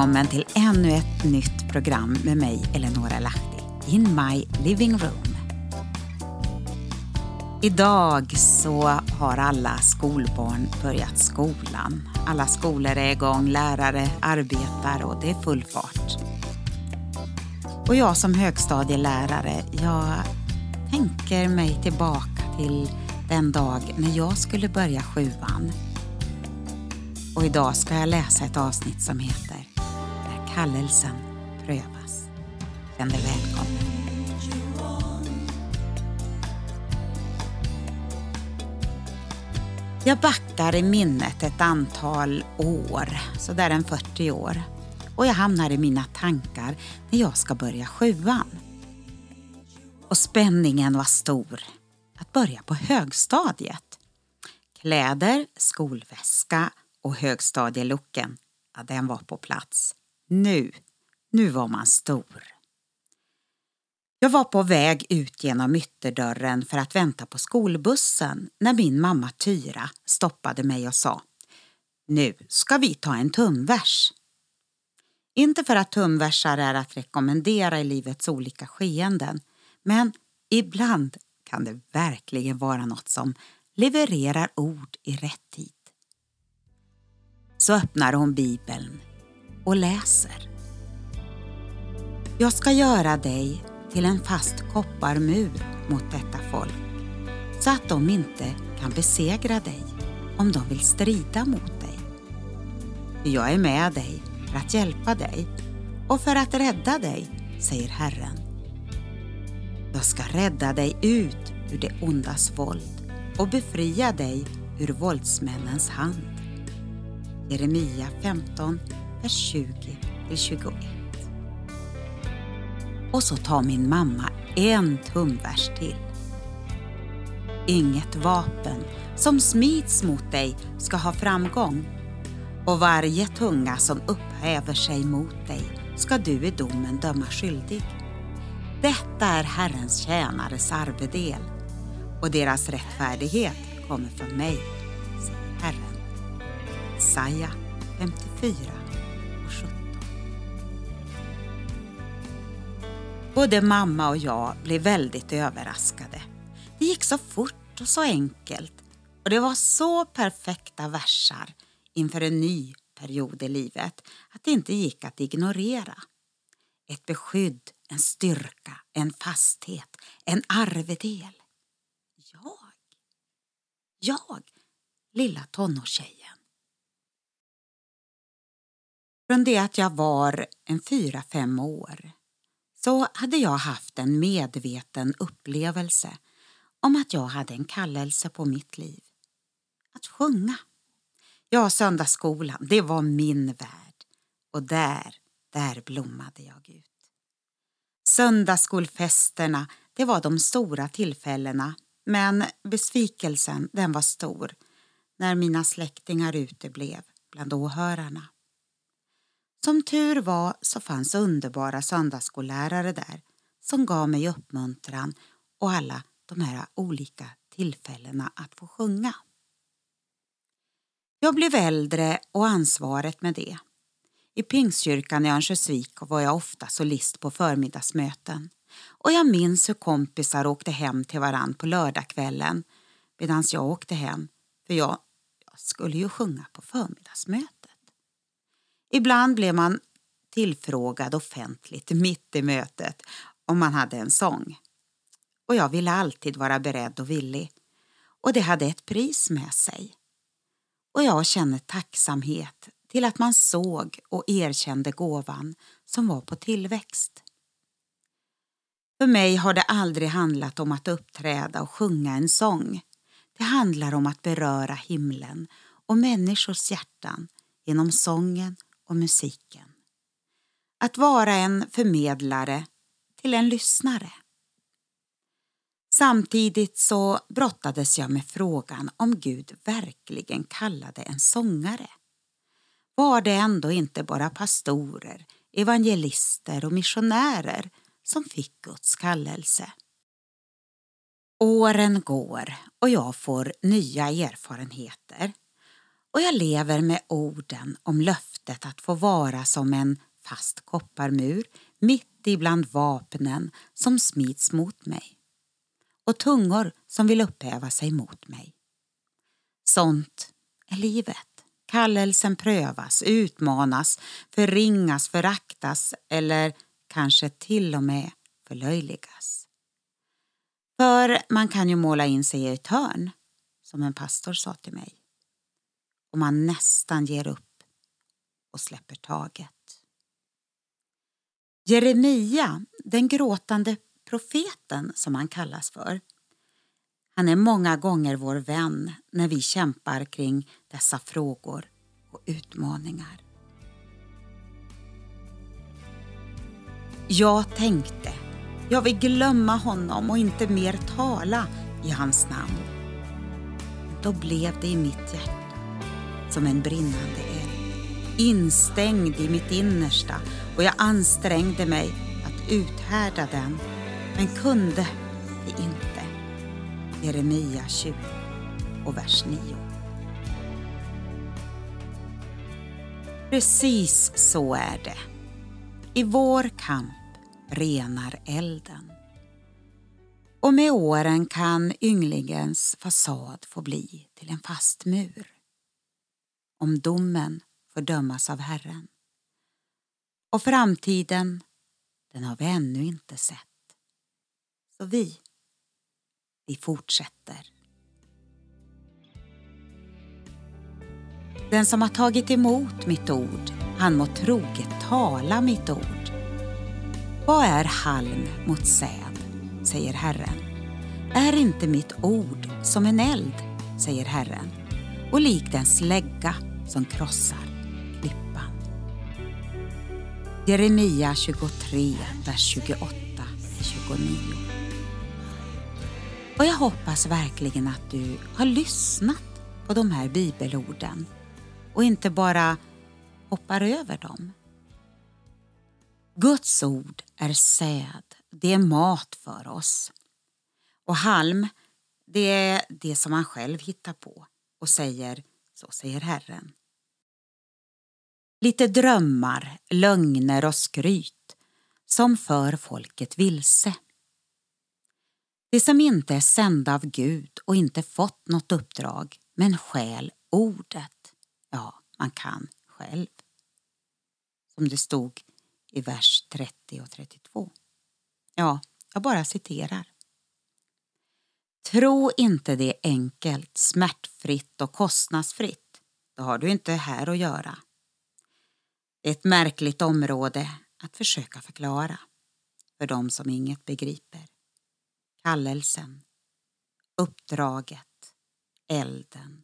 Välkommen till ännu ett nytt program med mig, Eleonora Lahti, In My Living Room. Idag så har alla skolbarn börjat skolan. Alla skolor är igång, lärare arbetar och det är full fart. Och jag som högstadielärare, jag tänker mig tillbaka till den dag när jag skulle börja sjuan. Och idag ska jag läsa ett avsnitt som heter kallelsen prövas. Känn dig välkommen. Jag backar i minnet ett antal år, så där en 40 år. Och jag hamnar i mina tankar när jag ska börja sjuan. Och spänningen var stor att börja på högstadiet. Kläder, skolväska och högstadielucken, ja, den var på plats. Nu, nu var man stor. Jag var på väg ut genom ytterdörren för att vänta på skolbussen när min mamma Tyra stoppade mig och sa Nu ska vi ta en tumvers. Inte för att tumversar är att rekommendera i livets olika skeenden, men ibland kan det verkligen vara något som levererar ord i rätt tid. Så öppnar hon Bibeln och läser. Jag ska göra dig till en fast kopparmur mot detta folk så att de inte kan besegra dig om de vill strida mot dig. För jag är med dig för att hjälpa dig och för att rädda dig, säger Herren. Jag ska rädda dig ut ur det ondas våld och befria dig ur våldsmännens hand. Jeremia 15, vers 20-21. Och så tar min mamma en tumvers till. Inget vapen som smids mot dig ska ha framgång och varje tunga som upphäver sig mot dig ska du i domen döma skyldig. Detta är Herrens tjänares arvedel och deras rättfärdighet kommer från mig, säger Herren. Jesaja 54 Både mamma och jag blev väldigt överraskade. Det gick så fort och så enkelt och det var så perfekta versar inför en ny period i livet att det inte gick att ignorera. Ett beskydd, en styrka, en fasthet, en arvedel. Jag. Jag, lilla tonårstjejen. Från det att jag var en fyra, fem år så hade jag haft en medveten upplevelse om att jag hade en kallelse på mitt liv. Att sjunga. Ja, söndagsskolan, det var min värld. Och där, där blommade jag ut. Söndagsskolfesterna, det var de stora tillfällena men besvikelsen, den var stor när mina släktingar uteblev bland åhörarna. Som tur var så fanns underbara söndagsskollärare där som gav mig uppmuntran och alla de här olika tillfällena att få sjunga. Jag blev äldre och ansvaret med det. I Pingstkyrkan i Örnsköldsvik var jag ofta solist på förmiddagsmöten och jag minns hur kompisar åkte hem till varann på lördagskvällen medan jag åkte hem för jag, jag skulle ju sjunga på förmiddagsmöten. Ibland blev man tillfrågad offentligt mitt i mötet om man hade en sång. Och jag ville alltid vara beredd och villig. Och det hade ett pris med sig. Och jag känner tacksamhet till att man såg och erkände gåvan som var på tillväxt. För mig har det aldrig handlat om att uppträda och sjunga en sång. Det handlar om att beröra himlen och människors hjärtan genom sången och musiken. Att vara en förmedlare till en lyssnare. Samtidigt så brottades jag med frågan om Gud verkligen kallade en sångare. Var det ändå inte bara pastorer, evangelister och missionärer som fick Guds kallelse? Åren går och jag får nya erfarenheter och jag lever med orden om löftet att få vara som en fast kopparmur mitt ibland vapnen som smids mot mig och tungor som vill upphäva sig mot mig. Sånt är livet. Kallelsen prövas, utmanas, förringas, föraktas eller kanske till och med förlöjligas. För man kan ju måla in sig i ett hörn, som en pastor sa till mig. Och man nästan ger upp och släpper taget. Jeremia, den gråtande profeten som han kallas för. Han är många gånger vår vän när vi kämpar kring dessa frågor och utmaningar. Jag tänkte, jag vill glömma honom och inte mer tala i hans namn. Då blev det i mitt hjärta som en brinnande eld, instängd i mitt innersta och jag ansträngde mig att uthärda den, men kunde det inte. Jeremia 20 och vers 9. Precis så är det. I vår kamp renar elden. Och med åren kan ynglingens fasad få bli till en fast mur. Om domen får dömas av Herren. Och framtiden, den har vi ännu inte sett. Så vi, vi fortsätter. Den som har tagit emot mitt ord, han må troget tala mitt ord. Vad är halm mot säd, säger Herren. Är inte mitt ord som en eld, säger Herren, och likt en slägga som krossar klippan. Jeremia 23, vers 28 29. Och jag hoppas verkligen att du har lyssnat på de här bibelorden och inte bara hoppar över dem. Guds ord är säd, det är mat för oss. Och halm, det är det som man själv hittar på och säger, så säger Herren. Lite drömmar, lögner och skryt som för folket vilse. Det som inte är sända av Gud och inte fått något uppdrag men skäl ordet, ja, man kan själv. Som det stod i vers 30 och 32. Ja, jag bara citerar. Tro inte det är enkelt, smärtfritt och kostnadsfritt. Då har du inte här att göra. Det är ett märkligt område att försöka förklara för dem som inget begriper. Kallelsen, uppdraget, elden,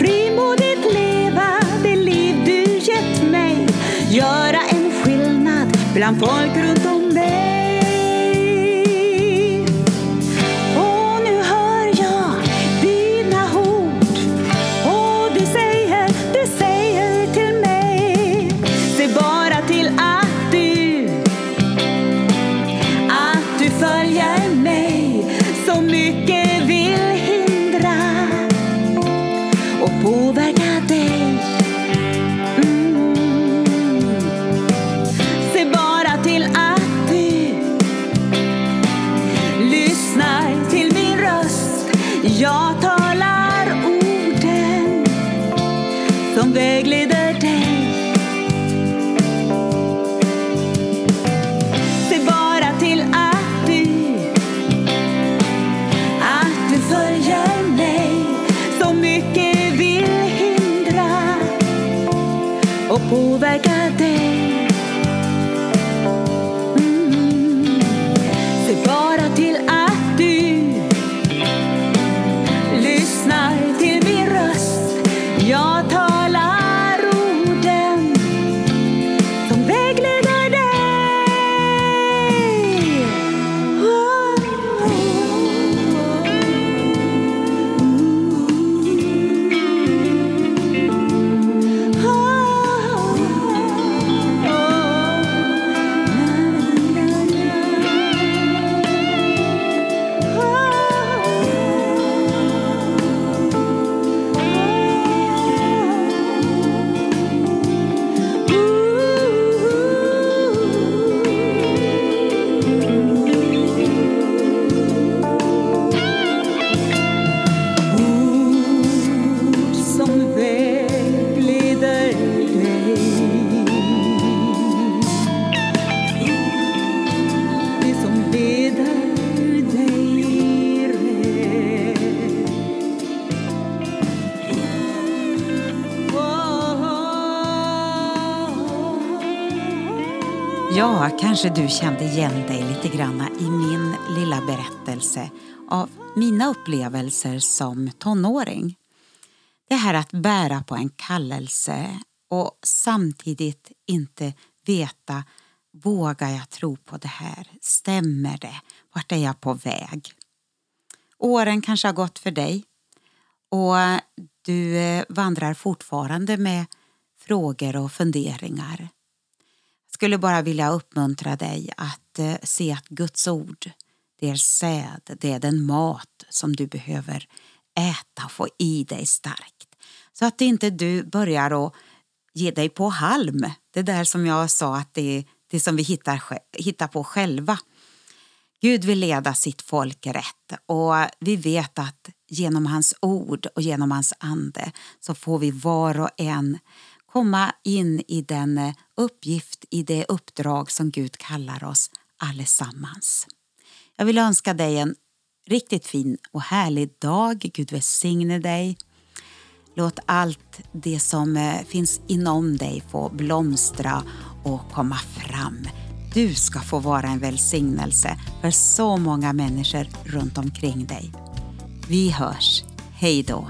frimodigt leva det liv du gett mig. Göra en skillnad bland folk runt om Kanske du kände igen dig lite grann i min lilla berättelse av mina upplevelser som tonåring. Det här att bära på en kallelse och samtidigt inte veta Vågar jag tro på det här? Stämmer det? Vart är jag på väg? Åren kanske har gått för dig och du eh, vandrar fortfarande med frågor och funderingar skulle bara vilja uppmuntra dig att eh, se att Guds ord, det är säd, det är den mat som du behöver äta och få i dig starkt. Så att inte du börjar att ge dig på halm, det där som jag sa att det är det som vi hittar, hittar på själva. Gud vill leda sitt folk rätt och vi vet att genom hans ord och genom hans ande så får vi var och en komma in i den eh, uppgift, i det uppdrag som Gud kallar oss allesammans. Jag vill önska dig en riktigt fin och härlig dag. Gud välsigne dig. Låt allt det som eh, finns inom dig få blomstra och komma fram. Du ska få vara en välsignelse för så många människor runt omkring dig. Vi hörs. Hej då!